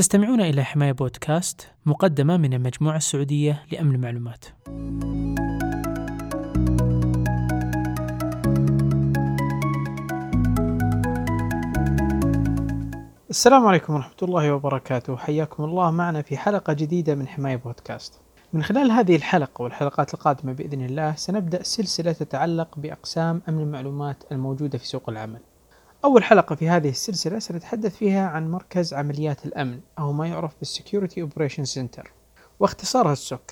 تستمعون إلى حماية بودكاست مقدمة من المجموعة السعودية لأمن المعلومات. السلام عليكم ورحمة الله وبركاته، حياكم الله معنا في حلقة جديدة من حماية بودكاست. من خلال هذه الحلقة والحلقات القادمة بإذن الله سنبدأ سلسلة تتعلق بأقسام أمن المعلومات الموجودة في سوق العمل. أول حلقة في هذه السلسلة سنتحدث فيها عن مركز عمليات الأمن أو ما يعرف بال security operation center واختصارها ال SOC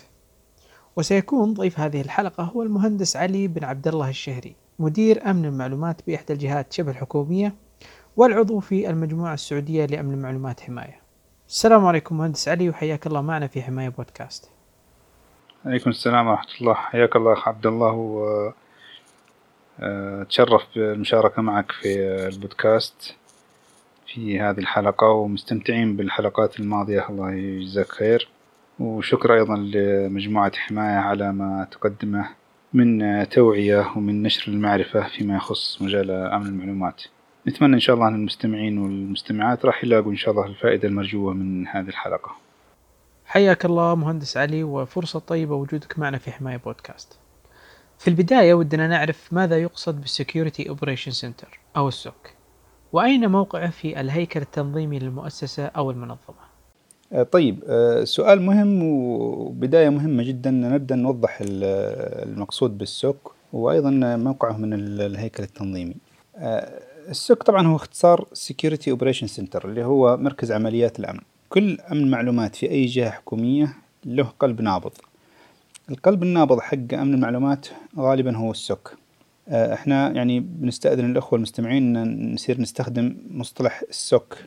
وسيكون ضيف هذه الحلقة هو المهندس علي بن عبد الله الشهري مدير أمن المعلومات بإحدى الجهات شبه الحكومية والعضو في المجموعة السعودية لأمن المعلومات حماية. السلام عليكم مهندس علي وحياك الله معنا في حماية بودكاست. عليكم السلام ورحمة الله. حياك الله أخ عبد الله و أتشرف بالمشاركة معك في البودكاست في هذه الحلقة ومستمتعين بالحلقات الماضية. الله يجزاك خير. وشكرا أيضا لمجموعة حماية على ما تقدمه من توعية ومن نشر المعرفة فيما يخص مجال أمن المعلومات. نتمنى إن شاء الله أن المستمعين والمستمعات راح يلاقوا إن شاء الله الفائدة المرجوة من هذه الحلقة. حياك الله مهندس علي وفرصة طيبة وجودك معنا في حماية بودكاست. في البداية ودنا نعرف ماذا يقصد بال security operation center أو ال SOC وأين موقعه في الهيكل التنظيمي للمؤسسة أو المنظمة؟ طيب سؤال مهم وبداية مهمة جدا نبدأ نوضح المقصود بال SOC وأيضا موقعه من الهيكل التنظيمي. ال SOC طبعا هو اختصار Security Operation Center اللي هو مركز عمليات الأمن. كل أمن معلومات في أي جهة حكومية له قلب نابض. القلب النابض حق أمن المعلومات غالبا هو السوك إحنا يعني بنستأذن الأخوة المستمعين أن نصير نستخدم مصطلح السوك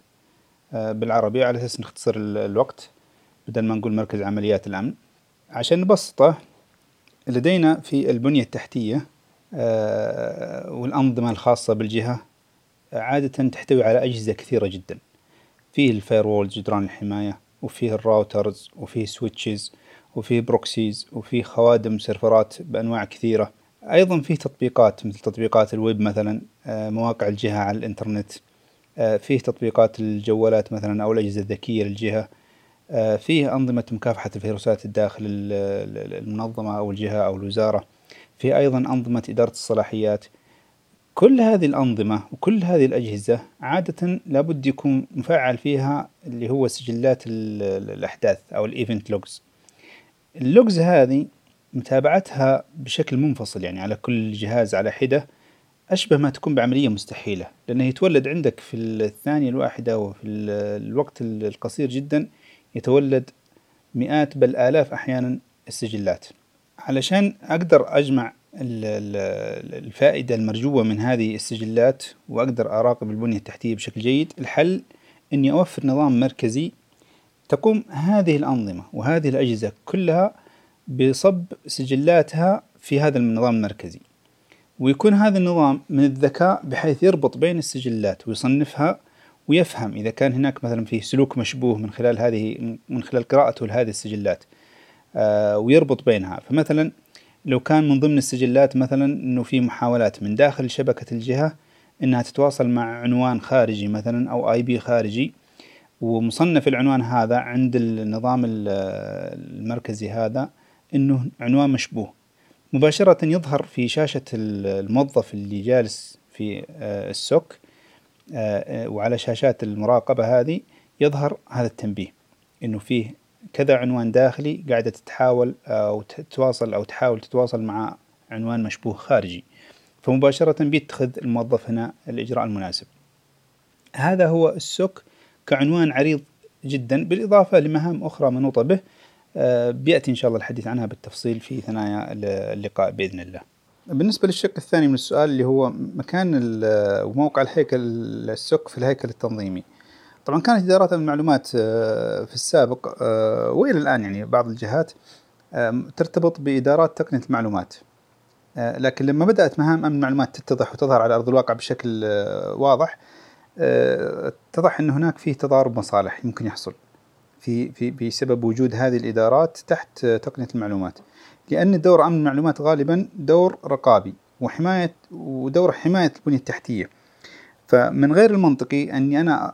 بالعربي على أساس نختصر الوقت بدل ما نقول مركز عمليات الأمن. عشان نبسطه لدينا في البنية التحتية والأنظمة الخاصة بالجهة عادة تحتوي على أجهزة كثيرة جدا. فيه ال firewall جدران الحماية وفيه ال routers وفيه switches وفيه proxies وفيه خوادم سيرفرات بأنواع كثيرة. أيضا فيه تطبيقات مثل تطبيقات الويب مثلا مواقع الجهة على الإنترنت فيه تطبيقات الجوالات مثلا أو الأجهزة الذكية للجهة فيه أنظمة مكافحة الفيروسات الداخل المنظمة أو الجهة أو الوزارة فيه أيضا أنظمة إدارة الصلاحيات. كل هذه الأنظمة وكل هذه الأجهزة عادة لابد يكون مفعل فيها اللي هو سجلات الأحداث أو ال event logs ال logs هذه متابعتها بشكل منفصل يعني على كل جهاز على حدة أشبه ما تكون بعملية مستحيلة لأنه يتولد عندك في الثانية الواحدة وفي الوقت القصير جدا يتولد مئات بل آلاف أحيانا السجلات. علشان أقدر أجمع الفائدة المرجوة من هذه السجلات وأقدر أراقب البنية التحتية بشكل جيد الحل أني أوفر نظام مركزي تقوم هذه الأنظمة وهذه الأجهزة كلها بصب سجلاتها في هذا النظام المركزي. ويكون هذا النظام من الذكاء بحيث يربط بين السجلات ويصنفها ويفهم إذا كان هناك مثلا فيه سلوك مشبوه من خلال هذه من خلال قراءته لهذه السجلات آه ويربط بينها. فمثلا لو كان من ضمن السجلات مثلا إنه في محاولات من داخل شبكة الجهة إنها تتواصل مع عنوان خارجي مثلا أو آي بي خارجي ومصنف العنوان هذا عند النظام المركزي هذا إنه عنوان مشبوه. مباشرة يظهر في شاشة الموظف اللي جالس في السوك وعلى شاشات المراقبة هذه يظهر هذا التنبيه إنه فيه كذا عنوان داخلي قاعدة تتحاول أو تتواصل أو تحاول تتواصل مع عنوان مشبوه خارجي. فمباشرة بيتخذ الموظف هنا الإجراء المناسب. هذا هو السوك كعنوان عريض جدا بالإضافة لمهام أخرى منوطة به بيأتي إن شاء الله الحديث عنها بالتفصيل في ثنايا اللقاء بإذن الله. بالنسبة للشق الثاني من السؤال اللي هو مكان وموقع الهيكل السوك في الهيكل التنظيمي. طبعا كانت إدارات المعلومات في السابق وإلى الآن يعني بعض الجهات ترتبط بإدارات تقنية المعلومات. لكن لما بدأت مهام أمن المعلومات تتضح وتظهر على أرض الواقع بشكل واضح اتضح أن هناك فيه تضارب مصالح يمكن يحصل في في بسبب وجود هذه الإدارات تحت تقنية المعلومات. لأن دور أمن المعلومات غالبا دور رقابي وحماية ودور حماية البنية التحتية. فمن غير المنطقي أني أنا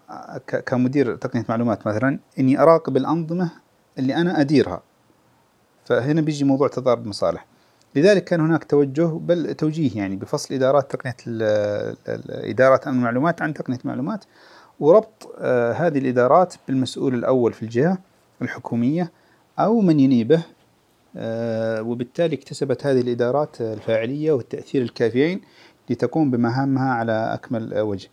كمدير تقنية معلومات مثلا إني أراقب الأنظمة اللي أنا أديرها. فهنا بيجي موضوع تضارب مصالح. لذلك كان هناك توجه بل توجيه يعني بفصل إدارات تقنية إدارات أمن المعلومات عن تقنية المعلومات وربط آه، هذه الإدارات بالمسؤول الأول في الجهة الحكومية أو من ينيبه آه، وبالتالي اكتسبت هذه الإدارات الفاعلية والتأثير الكافيين لتقوم بمهامها على أكمل وجه.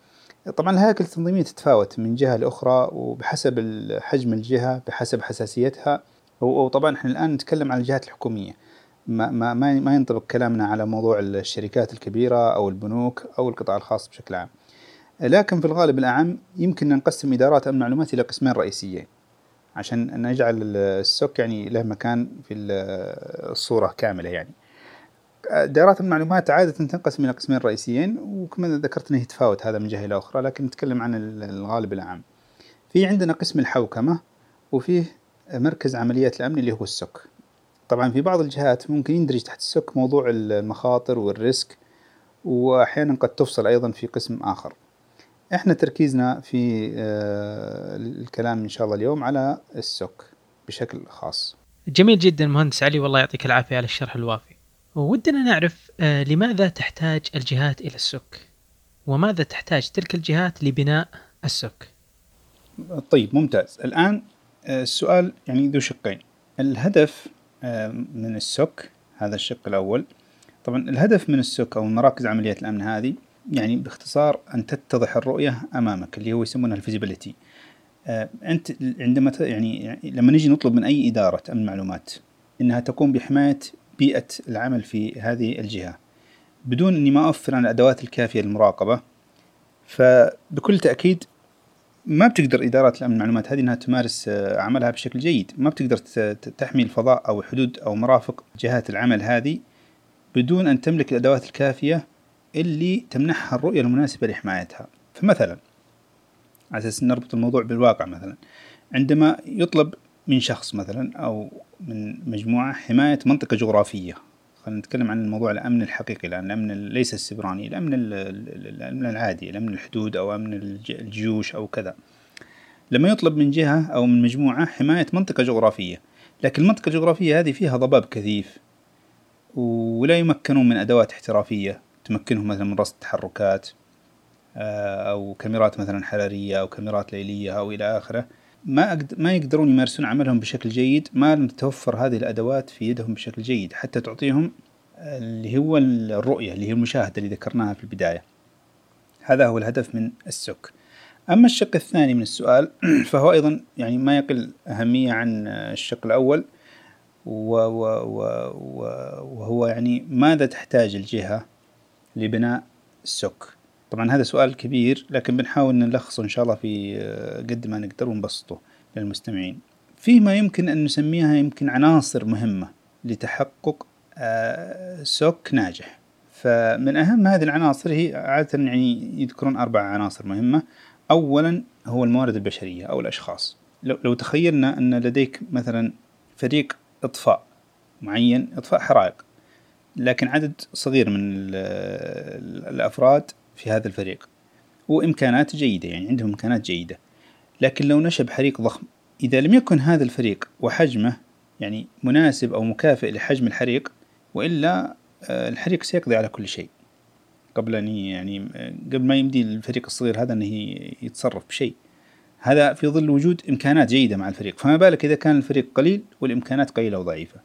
طبعا الهياكل التنظيمية تتفاوت من جهة لأخرى وبحسب حجم الجهة بحسب حساسيتها وطبعا إحنا الآن نتكلم عن الجهات الحكومية ما ما ما ينطبق كلامنا على موضوع الشركات الكبيرة أو البنوك أو القطاع الخاص بشكل عام. لكن في الغالب الأعم يمكن نقسم إدارات أمن المعلومات إلى قسمين رئيسيين عشان نجعل ال SOC يعني له مكان في الصورة كاملة يعني. إدارات المعلومات عادة تنقسم إلى قسمين رئيسيين وكما ذكرت انه يتفاوت هذا من جهة إلى أخرى لكن نتكلم عن الغالب الأعم. في عندنا قسم الحوكمة وفيه مركز عمليات الأمن اللي هو ال SOC طبعا في بعض الجهات ممكن يندرج تحت ال SOC موضوع المخاطر وال risk وأحيانا قد تفصل أيضا في قسم آخر. إحنا تركيزنا في آه، الكلام إن شاء الله اليوم على السك بشكل خاص. جميل جدا مهندس علي والله يعطيك العافية على الشرح الوافي. ودنا نعرف آه، لماذا تحتاج الجهات إلى السك؟ وماذا تحتاج تلك الجهات لبناء السك؟ طيب ممتاز. الآن السؤال يعني ذو شقين. الهدف آه، من السوك هذا الشق الأول. طبعا الهدف من السوك أو مراكز عمليات الأمن هذه يعني باختصار أن تتضح الرؤية أمامك اللي هو يسمونها الفيزيبيليتي. آه، أنت عندما يعني, لما نجي نطلب من أي إدارة أمن معلومات أنها تقوم بحماية بيئة العمل في هذه الجهة بدون أني ما أوفر الأدوات الكافية للمراقبة فبكل تأكيد ما بتقدر إدارات الأمن المعلومات هذه أنها تمارس آه، عملها بشكل جيد. ما بتقدر تحمي الفضاء أو حدود أو مرافق جهات العمل هذه بدون أن تملك الأدوات الكافية اللي تمنحها الرؤية المناسبة لحمايتها. فمثلا على أساس نربط الموضوع بالواقع مثلا عندما يطلب من شخص مثلا أو من مجموعة حماية منطقة جغرافية خلينا نتكلم عن الموضوع الأمن الحقيقي الآن الأمن ليس السبراني الأمن الأمن العادي الأمن الحدود أو أمن الجيوش أو كذا. لما يطلب من جهة أو من مجموعة حماية منطقة جغرافية لكن المنطقة الجغرافية هذه فيها ضباب كثيف ولا يمكنون من أدوات احترافية تمكنهم مثلا من رصد التحركات آه، أو كاميرات مثلا حرارية أو كاميرات ليلية أو إلى آخره. ما أقد... ما يقدرون يمارسون عملهم بشكل جيد ما لم تتوفر هذه الأدوات في يدهم بشكل جيد حتى تعطيهم اللي هو الرؤية اللي هي المشاهدة اللي ذكرناها في البداية. هذا هو الهدف من السك أما الشق الثاني من السؤال فهو أيضا يعني ما يقل أهمية عن الشق الأول وهو يعني ماذا تحتاج الجهة لبناء السك طبعا هذا سؤال كبير لكن بنحاول نلخصه إن شاء الله في آه، قد ما نقدر ونبسطه للمستمعين. في ما يمكن أن نسميها يمكن عناصر مهمة لتحقق آه، سوك ناجح. فمن أهم هذه العناصر هي عادة يعني يذكرون أربع عناصر مهمة. أولا هو الموارد البشرية أو الأشخاص. لو, لو تخيلنا أن لديك مثلا فريق إطفاء معين إطفاء حرائق لكن عدد صغير من الأفراد في هذا الفريق. وإمكانات جيدة يعني عندهم إمكانات جيدة. لكن لو نشب حريق ضخم إذا لم يكن هذا الفريق وحجمه يعني مناسب أو مكافئ لحجم الحريق وإلا آه، الحريق سيقضي على كل شيء. قبل أن يعني قبل ما يمدي الفريق الصغير هذا أنه يتصرف بشيء. هذا في ظل وجود إمكانات جيدة مع الفريق. فما بالك إذا كان الفريق قليل والإمكانات قليلة وضعيفة.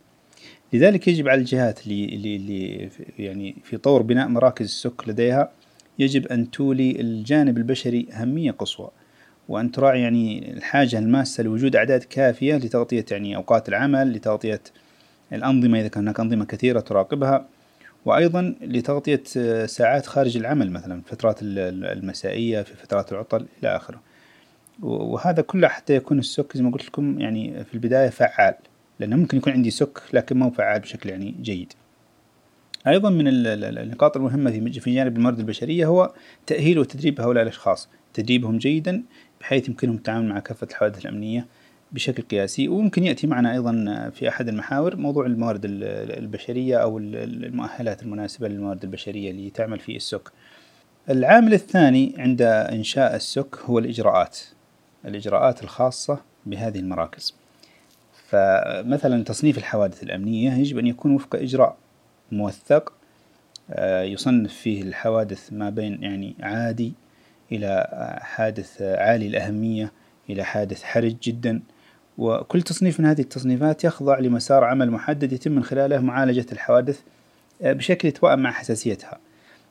لذلك يجب على الجهات اللي, اللي, اللي يعني في طور بناء مراكز السك لديها يجب أن تولي الجانب البشري أهمية قصوى وأن تراعي يعني الحاجة الماسة لوجود أعداد كافية لتغطية يعني أوقات العمل لتغطية الأنظمة إذا كان هناك أنظمة كثيرة تراقبها وأيضا لتغطية ساعات خارج العمل مثلا فترات المسائية في فترات العطل إلى آخره. وهذا كله حتى يكون السك زي ما قلت لكم يعني في البداية فعال لأنه ممكن يكون عندي سك لكن ما هو فعال بشكل يعني جيد. أيضا من النقاط المهمة في جانب الموارد البشرية هو تأهيل وتدريب هؤلاء الأشخاص تدريبهم جيدا بحيث يمكنهم التعامل مع كافة الحوادث الأمنية بشكل قياسي. وممكن يأتي معنا أيضا في أحد المحاور موضوع الموارد البشرية أو المؤهلات المناسبة للموارد البشرية اللي تعمل في السوق العامل الثاني عند إنشاء السك هو الإجراءات الإجراءات الخاصة بهذه المراكز. فمثلا تصنيف الحوادث الأمنية يجب أن يكون وفق إجراء موثق آه، يصنف فيه الحوادث ما بين يعني عادي إلى حادث عالي الأهمية إلى حادث حرج جدا. وكل تصنيف من هذه التصنيفات يخضع لمسار عمل محدد يتم من خلاله معالجة الحوادث آه، بشكل يتوائم مع حساسيتها.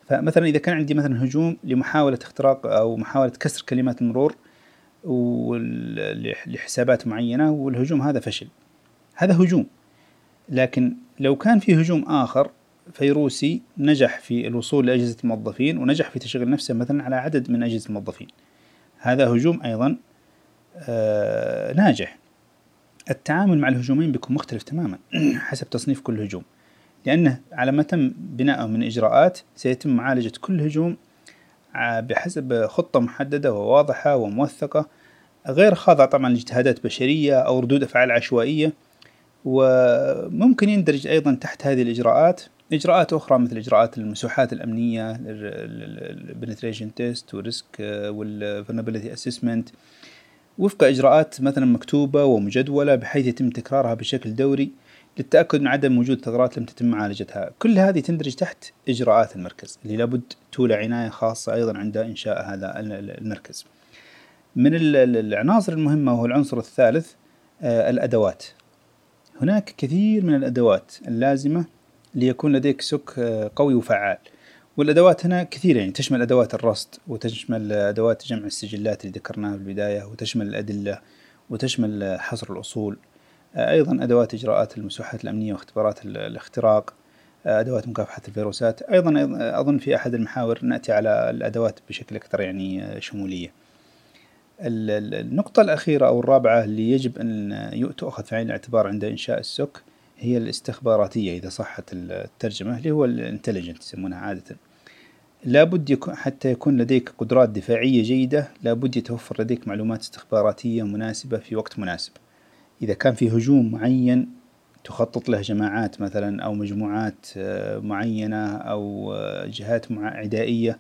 فمثلا إذا كان عندي مثلا هجوم لمحاولة اختراق أو محاولة كسر كلمات المرور لحسابات معينة والهجوم هذا فشل. هذا هجوم. لكن لو كان في هجوم آخر فيروسي نجح في الوصول لأجهزة الموظفين ونجح في تشغيل نفسه مثلا على عدد من أجهزة الموظفين. هذا هجوم أيضا آه ناجح. التعامل مع الهجومين بيكون مختلف تماما حسب تصنيف كل هجوم. لأنه على ما تم بناءه من إجراءات سيتم معالجة كل هجوم آه، بحسب خطة محددة وواضحة وموثقة. غير خاضعة طبعا لاجتهادات بشرية أو ردود أفعال عشوائية. وممكن يندرج أيضا تحت هذه الإجراءات. إجراءات أخرى مثل إجراءات المسوحات الأمنية ال penetration test وال risk وال vulnerability assessment وفق إجراءات مثلا مكتوبة ومجدولة بحيث يتم تكرارها بشكل دوري للتأكد من عدم وجود ثغرات لم تتم معالجتها. كل هذه تندرج تحت إجراءات المركز اللي لابد تولى عناية خاصة أيضا عند إنشاء هذا المركز. من العناصر المهمة وهو العنصر الثالث آه، الأدوات. هناك كثير من الأدوات اللازمة ليكون لديك سك آه، قوي وفعال. والأدوات هنا كثيرة يعني تشمل أدوات الرصد وتشمل أدوات جمع السجلات اللي ذكرناها في البداية وتشمل الأدلة وتشمل حصر الأصول. أيضا أدوات إجراءات المسوحات الأمنية واختبارات الاختراق أدوات مكافحة الفيروسات. أيضا أظن في أحد المحاور نأتي على الأدوات بشكل أكثر يعني شمولية. النقطة الأخيرة أو الرابعة اللي يجب أن تؤخذ في عين الاعتبار عند إنشاء السك هي الاستخباراتية إذا صحت الترجمة اللي هو الانتليجنت يسمونها عادة. لابد يكون حتى يكون لديك قدرات دفاعية جيدة لابد يتوفر لديك معلومات استخباراتية مناسبة في وقت مناسب. إذا كان في هجوم معين تخطط له جماعات مثلا أو مجموعات آه، معينة أو آه، جهات عدائية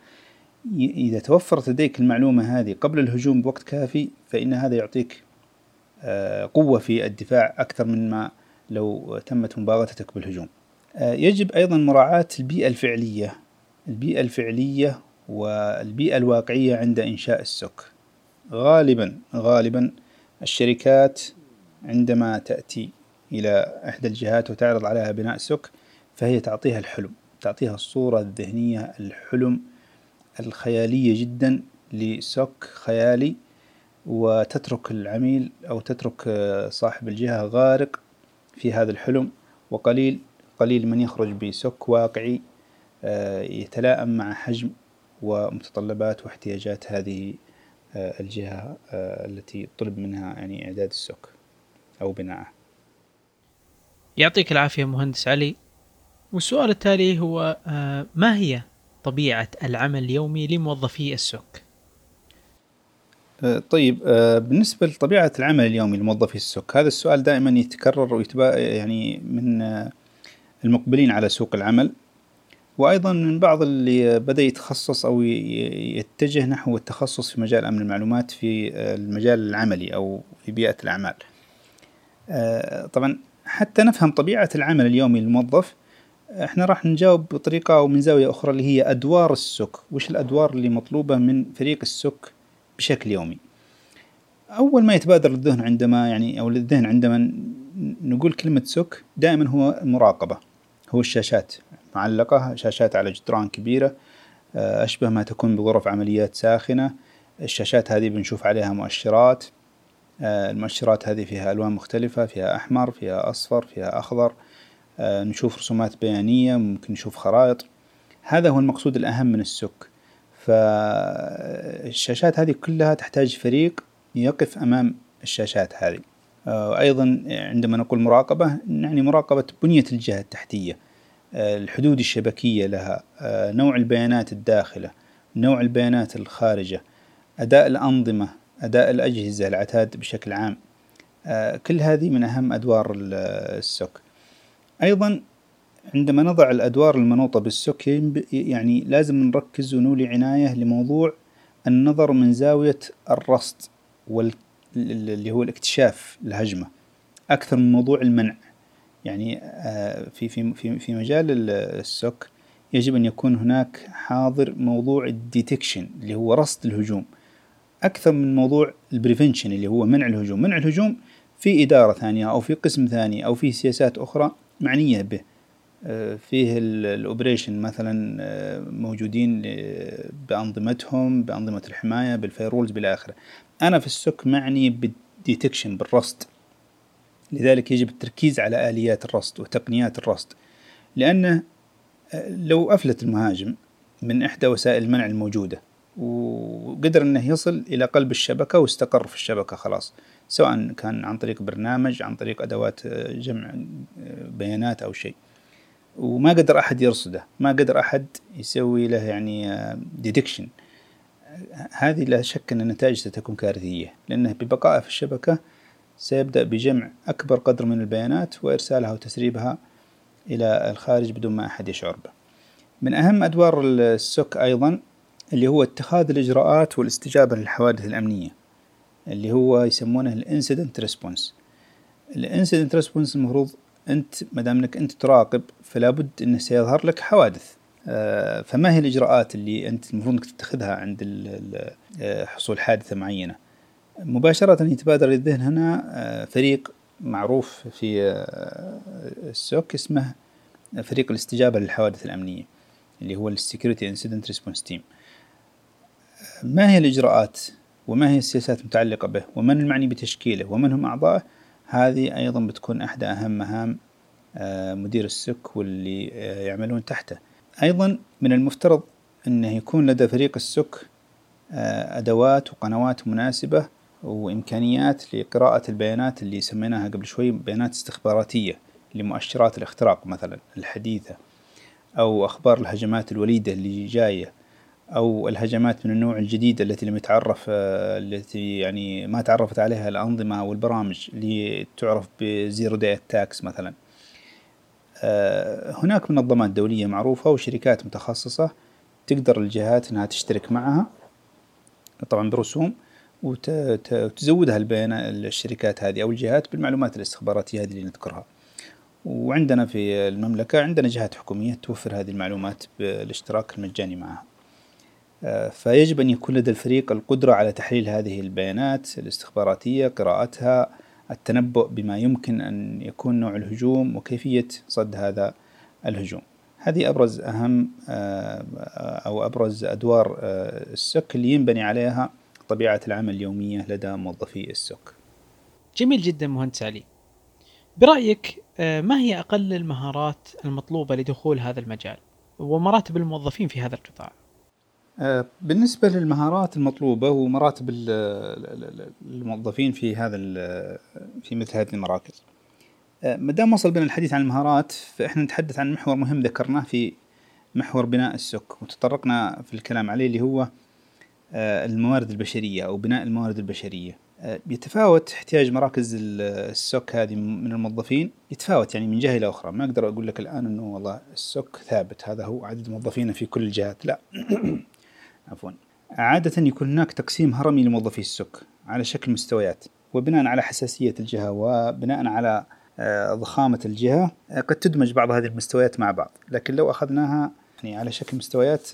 إذا توفرت لديك المعلومة هذه قبل الهجوم بوقت كافي فإن هذا يعطيك آه، قوة في الدفاع أكثر من ما لو تمت مباغتتك بالهجوم. يجب أيضا مراعاة البيئة الفعلية البيئة الفعلية والبيئة الواقعية عند إنشاء السك. غالبا غالبا الشركات عندما تأتي إلى إحدى الجهات وتعرض عليها بناء سك فهي تعطيها الحلم تعطيها الصورة الذهنية الحلم الخيالية جدا لسك خيالي وتترك العميل أو تترك صاحب الجهة غارق في هذا الحلم. وقليل قليل من يخرج بسك واقعي آه، يتلائم مع حجم ومتطلبات واحتياجات هذه آه، الجهة آه، التي طلب منها يعني إعداد السك أو بناءه. يعطيك العافية مهندس علي. والسؤال التالي هو آه، ما هي طبيعة العمل اليومي لموظفي السك؟ آه، طيب آه، بالنسبة لطبيعة العمل اليومي لموظفي السك هذا السؤال دائما يتكرر ويتبا يعني من المقبلين على سوق العمل وأيضا من بعض اللي بدأ يتخصص أو يتجه نحو التخصص في مجال أمن المعلومات في المجال العملي أو في بيئة الأعمال آه، طبعا حتى نفهم طبيعة العمل اليومي للموظف إحنا راح نجاوب بطريقة أو من زاوية أخرى اللي هي أدوار السك. وش الأدوار اللي مطلوبة من فريق السك بشكل يومي؟ أول ما يتبادر للذهن عندما يعني أو للذهن عندما نقول كلمة سك دائما هو المراقبة هو الشاشات. معلقة شاشات على جدران كبيرة آه، أشبه ما تكون بغرف عمليات ساخنة. الشاشات هذه بنشوف عليها مؤشرات آه، المؤشرات هذه فيها ألوان مختلفة فيها أحمر فيها أصفر فيها أخضر. نشوف رسومات بيانية ممكن نشوف خرائط. هذا هو المقصود الأهم من السك. فالشاشات هذه كلها تحتاج فريق يقف أمام الشاشات هذه. آه، أيضا عندما نقول مراقبة نعني مراقبة بنية الجهة التحتية الحدود الشبكية لها نوع البيانات الداخلة نوع البيانات الخارجة أداء الأنظمة أداء الأجهزة العتاد بشكل عام. آه، كل هذه من أهم أدوار السوك أيضا عندما نضع الأدوار المنوطة بالسك يعني لازم نركز ونولي عناية لموضوع النظر من زاوية الرصد واللي هو الاكتشاف الهجمة أكثر من موضوع المنع. يعني آه، في في في في مجال ال SOC يجب أن يكون هناك حاضر موضوع ال detection اللي هو رصد الهجوم أكثر من موضوع ال prevention اللي هو منع الهجوم. منع الهجوم في إدارة ثانية أو في قسم ثاني أو في سياسات أخرى معنية به. آه، فيه ال operation مثلا آه، موجودين بأنظمتهم بأنظمة الحماية بال firewalls بالآخرة أنا في ال SOC معني بال detection بالرصد. لذلك يجب التركيز على آليات الرصد وتقنيات الرصد. لأنه آه، لو أفلت المهاجم من إحدى وسائل المنع الموجودة وقدر أنه يصل إلى قلب الشبكة واستقر في الشبكة خلاص. سواء كان عن طريق برنامج عن طريق أدوات آه، جمع آه، بيانات أو شيء. وما قدر أحد يرصده ما قدر أحد يسوي له يعني ديتكشن هذه لا شك أن النتائج ستكون كارثية لأنه ببقائه في الشبكة سيبدأ بجمع أكبر قدر من البيانات وإرسالها وتسريبها إلى الخارج بدون ما أحد يشعر به. من أهم أدوار ال SOC أيضا اللي هو اتخاذ الإجراءات والاستجابة للحوادث الأمنية اللي هو يسمونه ال incident response. ال incident response المفروض أنت مدام أنك أنت تراقب فلا بد أنه سيظهر لك حوادث. آه، فما هي الإجراءات اللي أنت المفروض أنك تتخذها عند آه، حصول حادثة معينة؟ مباشرة يتبادر للذهن هنا آه، فريق معروف في ال SOC اسمه فريق الاستجابة للحوادث الأمنية اللي هو ال security incident response team ما هي الإجراءات وما هي السياسات المتعلقة به ومن المعني بتشكيله ومن هم أعضائه؟ هذه أيضا بتكون أحدى أهم مهام آه، مدير ال SOC واللي يعملون تحته. أيضا من المفترض أنه يكون لدى فريق ال SOC أدوات وقنوات مناسبة وإمكانيات لقراءة البيانات اللي سميناها قبل شوي بيانات استخباراتية لمؤشرات الاختراق مثلا الحديثة أو أخبار الهجمات الوليدة اللي جاية. أو الهجمات من النوع الجديد التي لم يتعرف التي يعني ما تعرفت عليها الأنظمة والبرامج اللي تعرف ب zero day attacks مثلا. هناك منظمات دولية معروفة وشركات متخصصة تقدر الجهات إنها تشترك معها طبعا برسوم وتزودها البيانات الشركات هذه أو الجهات بالمعلومات الاستخباراتية هذه اللي نذكرها. وعندنا في المملكة عندنا جهات حكومية توفر هذه المعلومات بالاشتراك المجاني معها. آه، فيجب أن يكون لدى الفريق القدرة على تحليل هذه البيانات الاستخباراتية قراءتها التنبؤ بما يمكن أن يكون نوع الهجوم وكيفية صد هذا الهجوم. هذه أبرز أهم آه، أو أبرز أدوار آه، السك اللي ينبني عليها طبيعة العمل اليومية لدى موظفي السوق جميل جدا مهندس علي. برأيك آه، ما هي أقل المهارات المطلوبة لدخول هذا المجال ومراتب الموظفين في هذا القطاع؟ بالنسبة للمهارات المطلوبة ومراتب الموظفين في هذا في مثل هذه المراكز. آه، ما دام وصل بنا الحديث عن المهارات فإحنا نتحدث عن محور مهم ذكرناه في محور بناء السوق وتطرقنا في الكلام عليه اللي هو آه، الموارد البشرية أو بناء الموارد البشرية. آه، يتفاوت احتياج مراكز السوك هذه من الموظفين يتفاوت يعني من جهة إلى أخرى. ما أقدر أقول لك الآن أنه والله السوك ثابت هذا هو عدد موظفينه في كل الجهات لا. عفوا. عادة يكون هناك تقسيم هرمي لموظفي السوك على شكل مستويات وبناء على حساسية الجهة وبناء على آه، ضخامة الجهة قد تدمج بعض هذه المستويات مع بعض. لكن لو أخذناها يعني على شكل مستويات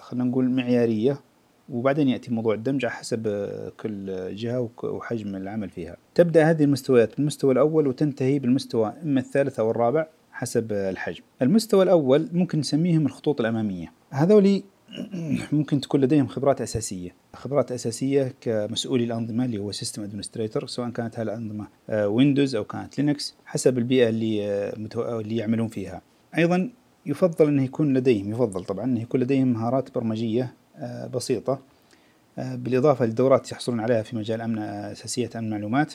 خلينا نقول معيارية وبعدين يأتي موضوع الدمج على حسب كل جهة وحجم العمل فيها. تبدأ هذه المستويات بالمستوى الأول وتنتهي بالمستوى إما الثالث أو الرابع حسب الحجم. المستوى الأول ممكن نسميهم الخطوط الأمامية. هذولي ممكن تكون لديهم خبرات أساسية. خبرات أساسية كمسؤولي الأنظمة اللي هو system administrator سواء كانت هذه الأنظمة Windows أو كانت Linux حسب البيئة اللي آه، اللي يعملون فيها. أيضا يفضل أنه يكون لديهم يفضل طبعا أنه يكون لديهم مهارات برمجية آه، بسيطة آه، بالإضافة للدورات يحصلون عليها في مجال أمن أساسية أمن المعلومات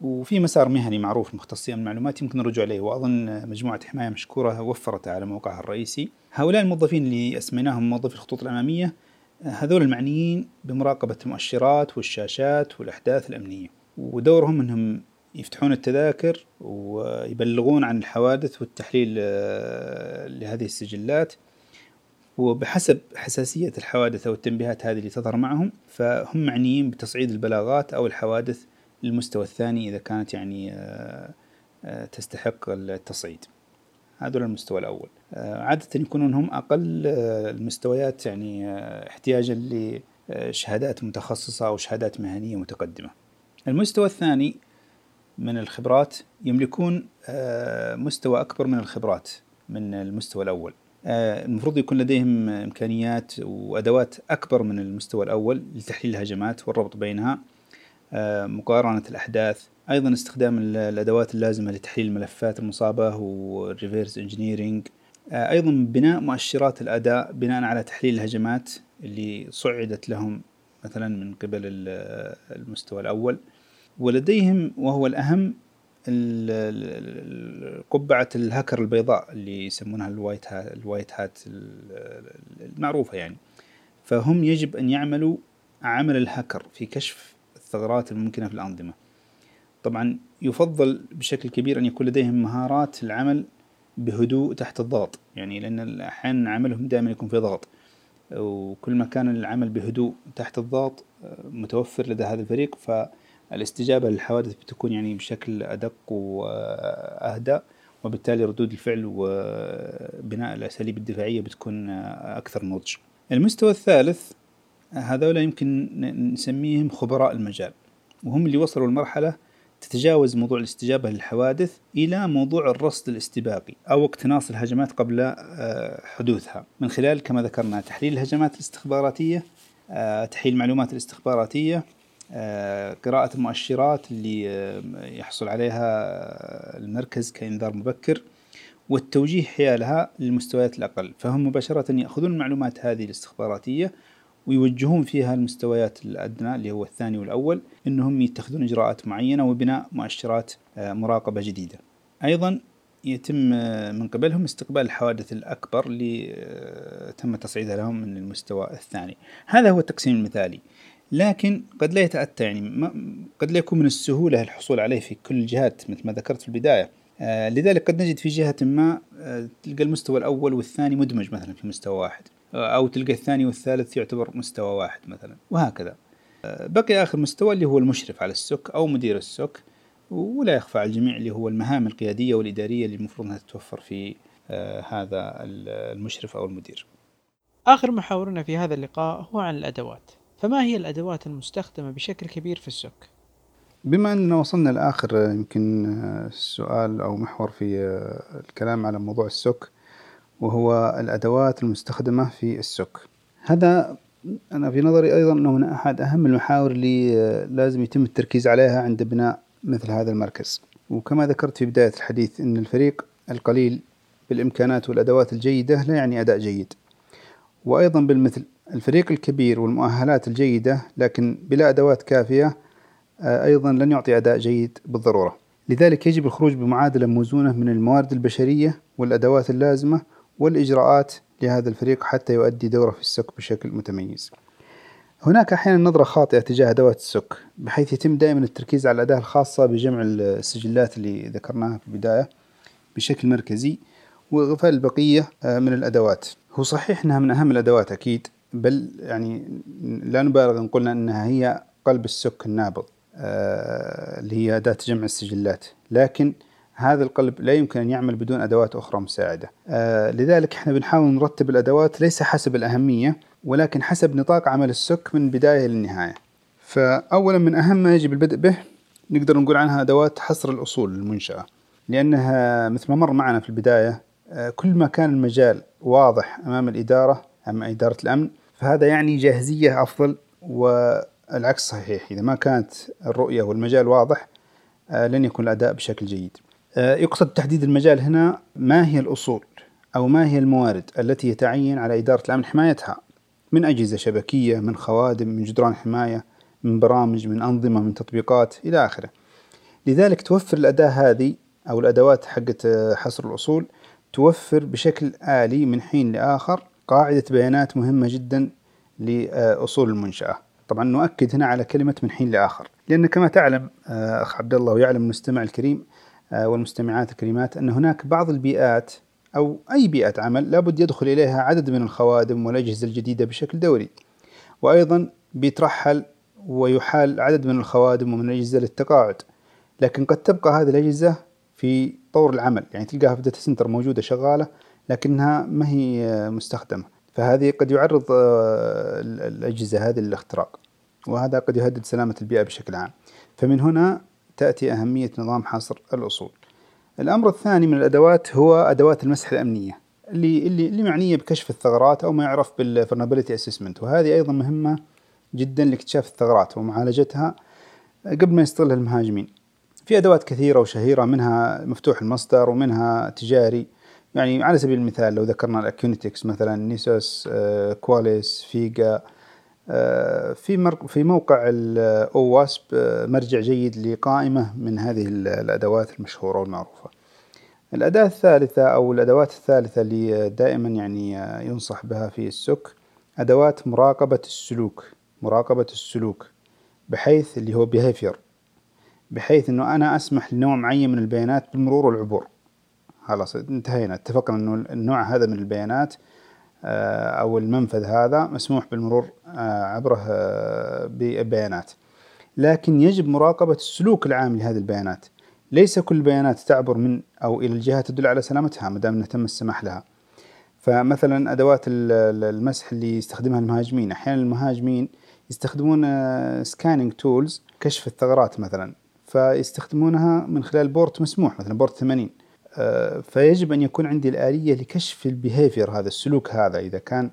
وفي مسار مهني معروف مختصي أمن المعلومات يمكن الرجوع إليه وأظن مجموعة حماية مشكورة وفرته على موقعها الرئيسي. هؤلاء الموظفين اللي أسميناهم موظفي الخطوط الأمامية آه، هذول المعنيين بمراقبة المؤشرات والشاشات والأحداث الأمنية ودورهم أنهم يفتحون التذاكر ويبلغون عن الحوادث والتحليل لهذه السجلات. وبحسب حساسية الحوادث أو التنبيهات هذه اللي تظهر معهم فهم معنيين بتصعيد البلاغات أو الحوادث للمستوى الثاني إذا كانت يعني تستحق التصعيد. هذول المستوى الأول. عادة يكونون هم أقل المستويات يعني احتياجا لشهادات متخصصة أو شهادات مهنية متقدمة. المستوى الثاني من الخبرات يملكون مستوى أكبر من الخبرات من المستوى الأول. المفروض يكون لديهم إمكانيات وأدوات أكبر من المستوى الأول لتحليل الهجمات والربط بينها. مقارنة الأحداث. أيضا استخدام الأدوات اللازمة لتحليل الملفات المصابة وال reverse engineering أيضا بناء مؤشرات الأداء بناء على تحليل الهجمات اللي صعدت لهم مثلا من قبل المستوى الأول. ولديهم وهو الأهم قبعة الهكر البيضاء اللي يسمونها ال white hat, ال white hat المعروفة يعني. فهم يجب أن يعملوا عمل الهكر في كشف الثغرات الممكنة في الأنظمة. طبعا يفضل بشكل كبير أن يكون لديهم مهارات العمل بهدوء تحت الضغط يعني لأن أحيانا عملهم دائما يكون في ضغط. وكل ما كان العمل بهدوء تحت الضغط متوفر لدى هذا الفريق فالاستجابة للحوادث بتكون يعني بشكل أدق وأهدى وبالتالي ردود الفعل وبناء الأساليب الدفاعية بتكون أكثر نضج. المستوى الثالث هذولا يمكن نسميهم خبراء المجال وهم اللي وصلوا لمرحلة تتجاوز موضوع الاستجابة للحوادث إلى موضوع الرصد الاستباقي أو اقتناص الهجمات قبل آه، حدوثها. من خلال كما ذكرنا تحليل الهجمات الاستخباراتية آه، تحليل المعلومات الاستخباراتية آه، قراءة المؤشرات اللي يحصل عليها المركز كإنذار مبكر والتوجيه حيالها للمستويات الأقل. فهم مباشرة يأخذون المعلومات هذه الاستخباراتية ويوجهون فيها المستويات الأدنى اللي هو الثاني والأول أنهم يتخذون إجراءات معينة وبناء مؤشرات آه، مراقبة جديدة. أيضا يتم آه، من قبلهم استقبال الحوادث الأكبر اللي آه، تم تصعيدها لهم من المستوى الثاني. هذا هو التقسيم المثالي. لكن قد لا يتأتى يعني قد لا يكون من السهولة الحصول عليه في كل الجهات مثل ما ذكرت في البداية. لذلك قد نجد في جهة ما تلقى المستوى الأول والثاني مدمج مثلا في مستوى واحد أو تلقى الثاني والثالث يعتبر مستوى واحد مثلا وهكذا. بقي آخر مستوى اللي هو المشرف على السك أو مدير السك ولا يخفى على الجميع اللي هو المهام القيادية والإدارية اللي المفروض أنها تتوفر في آه، هذا المشرف أو المدير. آخر محاورنا في هذا اللقاء هو عن الأدوات. فما هي الأدوات المستخدمة بشكل كبير في السك؟ بما أننا وصلنا لآخر يمكن آه، سؤال أو محور في آه، الكلام على موضوع السك وهو الأدوات المستخدمة في السك. هذا أنا في نظري أيضا أنه من أحد أهم المحاور اللي لازم يتم التركيز عليها عند بناء مثل هذا المركز. وكما ذكرت في بداية الحديث أن الفريق القليل بالإمكانات والأدوات الجيدة لا يعني أداء جيد. وأيضا بالمثل الفريق الكبير والمؤهلات الجيدة لكن بلا أدوات كافية أيضا لن يعطي أداء جيد بالضرورة. لذلك يجب الخروج بمعادلة موزونة من الموارد البشرية والأدوات اللازمة والإجراءات لهذا الفريق حتى يؤدي دوره في السك بشكل متميز. هناك أحيانا نظرة خاطئة تجاه أدوات السك بحيث يتم دائما التركيز على الأداة الخاصة بجمع السجلات اللي ذكرناها في البداية بشكل مركزي وإغفال البقية آه، من الأدوات. هو صحيح أنها من أهم الأدوات أكيد بل يعني لا نبالغ إن قلنا أنها هي قلب السك النابض. آه، اللي هي أداة جمع السجلات. لكن هذا القلب لا يمكن أن يعمل بدون أدوات أخرى مساعدة. آه لذلك إحنا بنحاول نرتب الأدوات ليس حسب الأهمية ولكن حسب نطاق عمل السك من البداية للنهاية. فأولا من أهم ما يجب البدء به نقدر نقول عنها أدوات حصر الأصول المنشأة. لأنها مثل ما مر معنا في البداية آه كل ما كان المجال واضح أمام الإدارة أمام إدارة الأمن فهذا يعني جاهزية أفضل والعكس صحيح. إذا ما كانت الرؤية والمجال واضح آه لن يكون الأداء بشكل جيد. آه، يقصد تحديد المجال هنا ما هي الأصول أو ما هي الموارد التي يتعين على إدارة الأمن حمايتها. من أجهزة شبكية من خوادم من جدران حماية من برامج من أنظمة من تطبيقات إلى آخره. لذلك توفر الأداة هذه أو الأدوات حقت آه، حصر الأصول توفر بشكل آلي من حين لآخر قاعدة بيانات مهمة جدا لأصول المنشأة. طبعا نؤكد هنا على كلمة من حين لآخر لأن كما تعلم آه، أخ عبد الله ويعلم المستمع الكريم آه، والمستمعات الكريمات أن هناك بعض البيئات أو أي بيئة عمل لابد يدخل إليها عدد من الخوادم والأجهزة الجديدة بشكل دوري. وأيضا بيترحل ويحال عدد من الخوادم ومن الأجهزة للتقاعد. لكن قد تبقى هذه الأجهزة في طور العمل يعني تلقاها في data center موجودة شغالة لكنها ما هي مستخدمة. فهذه قد يعرض آه، الأجهزة هذه للاختراق وهذا قد يهدد سلامة البيئة بشكل عام. فمن هنا تأتي أهمية نظام حصر الأصول. الأمر الثاني من الأدوات هو أدوات المسح الأمنية اللي اللي اللي معنية بكشف الثغرات أو ما يعرف بالفرنابيلتي اسسمنت وهذه أيضا مهمة جدا لاكتشاف الثغرات ومعالجتها قبل ما يستغلها المهاجمين. في أدوات كثيرة وشهيرة منها مفتوح المصدر ومنها تجاري. يعني على سبيل المثال لو ذكرنا ال Acunetix مثلا Nessus آه، Qualys Vega آه، في في موقع ال OWASP آه، مرجع جيد لقائمة من هذه الأدوات المشهورة والمعروفة. الأداة الثالثة أو الأدوات الثالثة اللي دائما يعني ينصح بها في ال SOC أدوات مراقبة السلوك مراقبة السلوك بحيث اللي هو behavior بحيث إنه أنا أسمح لنوع معين من البيانات بالمرور والعبور. خلاص انتهينا. اتفقنا إنه النوع هذا من البيانات آه، أو المنفذ هذا مسموح بالمرور آه، عبره آه، ببيانات لكن يجب مراقبة السلوك العام لهذه البيانات. ليس كل البيانات تعبر من أو إلى الجهة تدل على سلامتها ما دام تم السماح لها. فمثلا أدوات المسح اللي يستخدمها المهاجمين. أحيانا المهاجمين يستخدمون scanning tools كشف الثغرات مثلا. فيستخدمونها من خلال port مسموح مثلا port 80 آه، فيجب أن يكون عندي الآلية لكشف ال behavior هذا السلوك هذا. إذا كان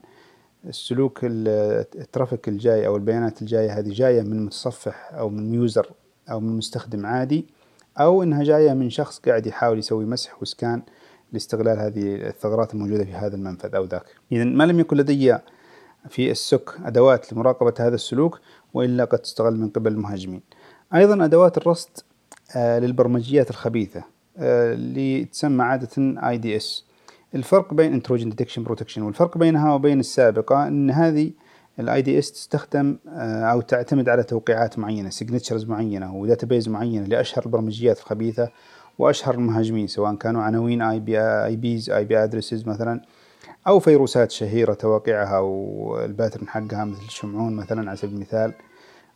السلوك ال traffic الجاي أو البيانات الجاية هذه جاية من متصفح أو من user أو من مستخدم عادي أو إنها جاية من شخص قاعد يحاول يسوي مسح و scan لاستغلال هذه الثغرات الموجودة في هذا المنفذ أو ذاك. إذا ما لم يكن لدي في ال SOC أدوات لمراقبة هذا السلوك وإلا قد تستغل من قبل المهاجمين. أيضا أدوات الرصد آه، للبرمجيات الخبيثة. آه، اللي تسمى عادة IDS الفرق بين Intrusion Detection Protection والفرق بينها وبين السابقة أن هذه ال IDS تستخدم آه، أو تعتمد على توقيعات معينة signatures معينة و database معينة لأشهر البرمجيات الخبيثة وأشهر المهاجمين سواء كانوا عناوين IP IPs IP addresses مثلا أو فيروسات شهيرة توقيعها وال pattern حقها مثل شمعون مثلا على سبيل المثال.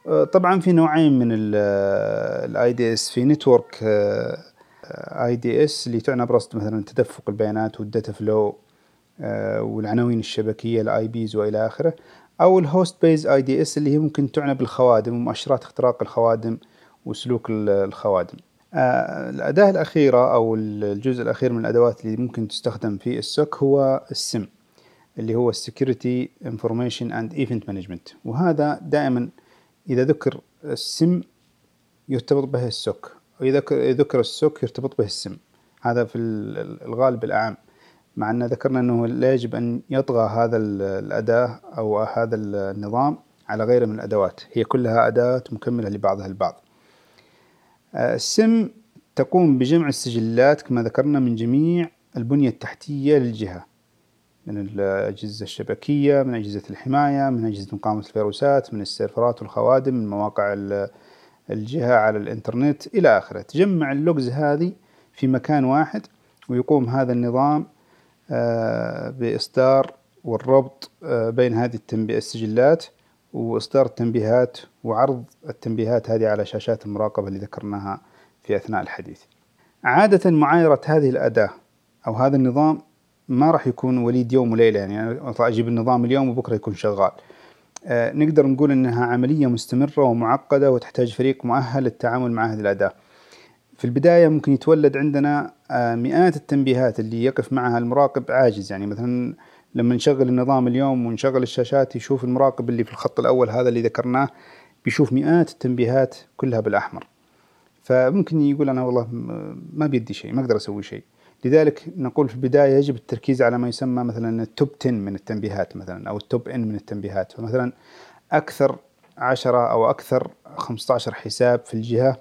آه، طبعا في نوعين من ال IDS في network IDS اللي تعنى برصد مثلا تدفق البيانات وال data flow والعناوين الشبكية ال IPs وإلى آخره أو ال host based IDS اللي هي ممكن تعنى بالخوادم ومؤشرات اختراق الخوادم وسلوك الخوادم. آه، الأداة الأخيرة أو الجزء الأخير من الأدوات اللي ممكن تستخدم في ال SOC هو السم اللي هو Security Information and Event Management. وهذا دائما إذا ذكر السم يرتبط به السوك. وإذا ذكر السوك يرتبط به السم. هذا في الغالب الأعم مع أن ذكرنا أنه لا يجب أن يطغى هذا الأداة أو هذا النظام على غيره من الأدوات. هي كلها أداة مكملة لبعضها البعض. السم تقوم بجمع السجلات كما ذكرنا من جميع البنية التحتية للجهة. من الأجهزة الشبكية من أجهزة الحماية من أجهزة مقاومة الفيروسات من السيرفرات والخوادم من مواقع الجهة على الإنترنت إلى آخره. تجمع اللوجز هذه في مكان واحد ويقوم هذا النظام آه، بإصدار والربط آه، بين هذه السجلات وإصدار التنبيهات وعرض التنبيهات هذه على شاشات المراقبة اللي ذكرناها في أثناء الحديث. عادة معايرة هذه الأداة أو هذا النظام ما راح يكون وليد يوم وليلة يعني. أنا أجيب النظام اليوم وبكرة يكون شغال. نقدر نقول أنها عملية مستمرة ومعقدة وتحتاج فريق مؤهل للتعامل مع هذه الأداة. في البداية ممكن يتولد عندنا آه مئات التنبيهات اللي يقف معها المراقب عاجز. يعني مثلا لما نشغل النظام اليوم ونشغل الشاشات يشوف المراقب اللي في الخط الأول هذا اللي ذكرناه بيشوف مئات التنبيهات كلها بالأحمر. فممكن يقول أنا والله ما بيدي شيء ما أقدر أسوي شيء. لذلك نقول في البداية يجب التركيز على ما يسمى مثلا ال top 10 من التنبيهات مثلا أو ال top N من التنبيهات. فمثلا أكثر عشرة أو أكثر 15 حساب في الجهة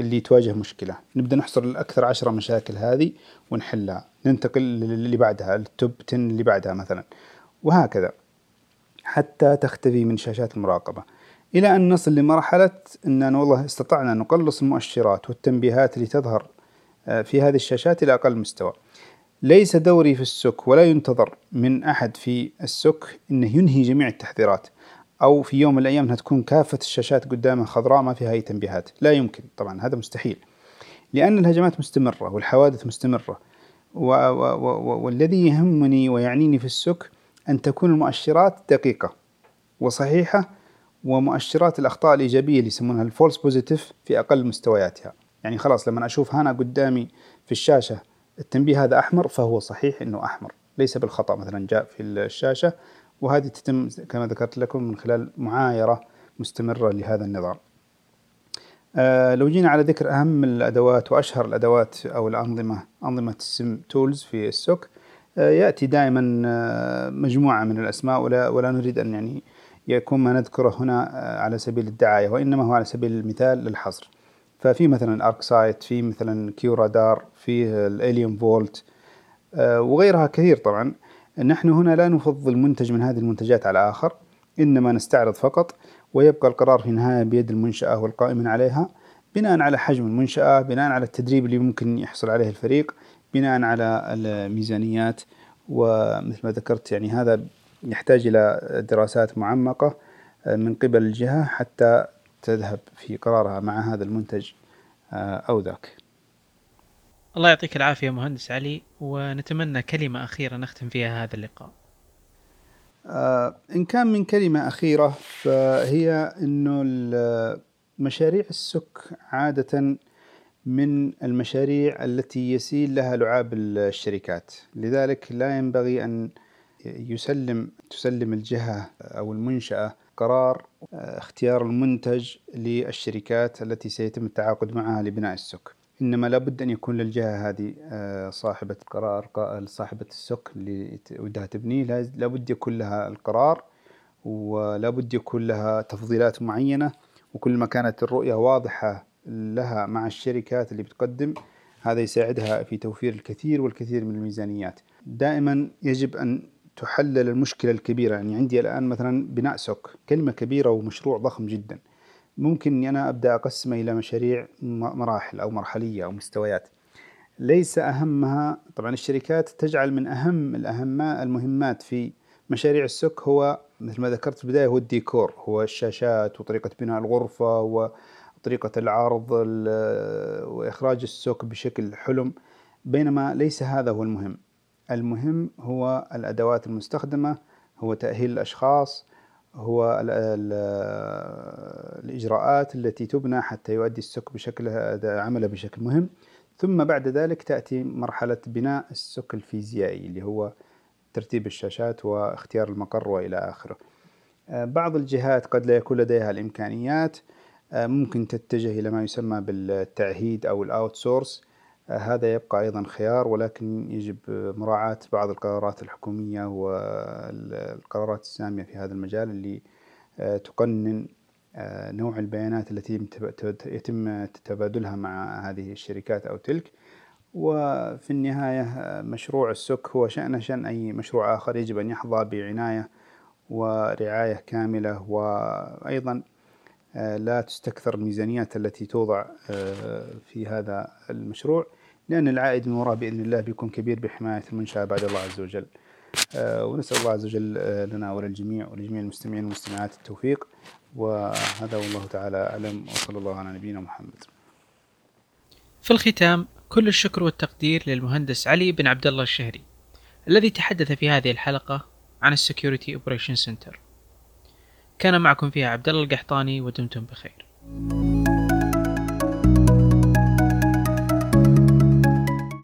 اللي تواجه مشكلة. نبدأ نحصر الأكثر عشرة مشاكل هذه ونحلها. ننتقل للي بعدها ال top 10 اللي بعدها مثلا. وهكذا. حتى تختفي من شاشات المراقبة. إلى أن نصل لمرحلة أن والله استطعنا نقلص المؤشرات والتنبيهات اللي تظهر في هذه الشاشات إلى أقل مستوى. ليس دوري في السك ولا ينتظر من أحد في السك أنه ينهي جميع التحذيرات أو في يوم من الأيام أنها تكون كافة الشاشات قدامه خضراء ما فيها أي تنبيهات. لا يمكن طبعا هذا مستحيل. لأن الهجمات مستمرة والحوادث مستمرة و و و والذي يهمني ويعنيني في ال SOC أن تكون المؤشرات دقيقة وصحيحة ومؤشرات الأخطاء الإيجابية اللي يسمونها ال false positive في أقل مستوياتها. يعني خلاص لما أشوف هنا قدامي في الشاشة التنبيه هذا أحمر فهو صحيح أنه أحمر. ليس بالخطأ مثلا جاء في الشاشة وهذه تتم كما ذكرت لكم من خلال معايرة مستمرة لهذا النظام. آه لو جينا على ذكر أهم الأدوات وأشهر الأدوات أو الأنظمة أنظمة ال SIEM tools في ال SOC آه يأتي دائما آه مجموعة من الأسماء ولا, ولا نريد أن يعني يكون ما نذكره هنا آه، على سبيل الدعاية وإنما هو على سبيل المثال لا الحصر. ففي مثلا ArcSight في مثلا QRadar في ال AlienVault وغيرها كثير طبعا. نحن هنا لا نفضل منتج من هذه المنتجات على آخر إنما نستعرض فقط ويبقى القرار في النهاية بيد المنشأة والقائمين عليها بناء على حجم المنشأة بناء على التدريب اللي ممكن يحصل عليه الفريق بناء على الميزانيات. ومثل ما ذكرت يعني هذا يحتاج إلى دراسات معمقة آه، من قبل الجهة حتى تذهب في قرارها مع هذا المنتج آه، أو ذاك. الله يعطيك العافية مهندس علي ونتمنى كلمة أخيرة نختم فيها هذا اللقاء. آه إن كان من كلمة أخيرة فهي أنه مشاريع السك عادة من المشاريع التي يسيل لها لعاب الشركات. لذلك لا ينبغي أن يسلم تسلم الجهة أو المنشأة قرار اختيار المنتج للشركات التي سيتم التعاقد معها لبناء السك. إنما لابد أن يكون للجهة هذه آه، صاحبة قرار صاحبة السك اللي ودها تبنيه لابد يكون لها القرار ولابد يكون لها تفضيلات معينة. وكل ما كانت الرؤية واضحة لها مع الشركات اللي بتقدم هذا يساعدها في توفير الكثير والكثير من الميزانيات. دائما يجب أن تحلل المشكلة الكبيرة. يعني عندي الآن مثلا بناء سوك كلمة كبيرة ومشروع ضخم جدا. ممكن أني أنا أبدأ أقسمه إلى مشاريع مراحل أو مرحلية أو مستويات. ليس أهمها طبعا الشركات تجعل من أهم الأهم المهمات في مشاريع السك هو مثل ما ذكرت في البداية هو الديكور هو الشاشات وطريقة بناء الغرفة وطريقة العرض وإخراج السك بشكل حلم. بينما ليس هذا هو المهم. المهم هو الأدوات المستخدمة هو تأهيل الأشخاص هو ال ال الإجراءات التي تبنى حتى يؤدي السك بشكل عمله بشكل مهم. ثم بعد ذلك تأتي مرحلة بناء السك الفيزيائي اللي هو ترتيب الشاشات واختيار المقر وإلى آخره. بعض الجهات قد لا يكون لديها الإمكانيات. ممكن تتجه إلى ما يسمى بالتعهيد أو الأوت سورس هذا يبقى أيضا خيار ولكن يجب مراعاة بعض القرارات الحكومية والقرارات السامية في هذا المجال اللي آه، تقنن آه، نوع البيانات التي يتم تبادلها مع هذه الشركات أو تلك. وفي النهاية آه، مشروع السك هو شأنه شأن أي مشروع آخر يجب أن يحظى بعناية ورعاية كاملة. وأيضا لا تستكثر الميزانيات التي توضع في هذا المشروع. لأن العائد من وراء بإذن الله بيكون كبير بحماية المنشأة بعد الله عز وجل. آه، ونسأل الله عز وجل آه، لنا وللجميع ولجميع المستمعين والمستمعات التوفيق. وهذا والله تعالى أعلم وصلى الله على نبينا محمد. في الختام كل الشكر والتقدير للمهندس علي بن عبد الله الشهري الذي تحدث في هذه الحلقة عن ال Security Operation Center. كان معكم فيها عبد الله القحطاني ودمتم بخير.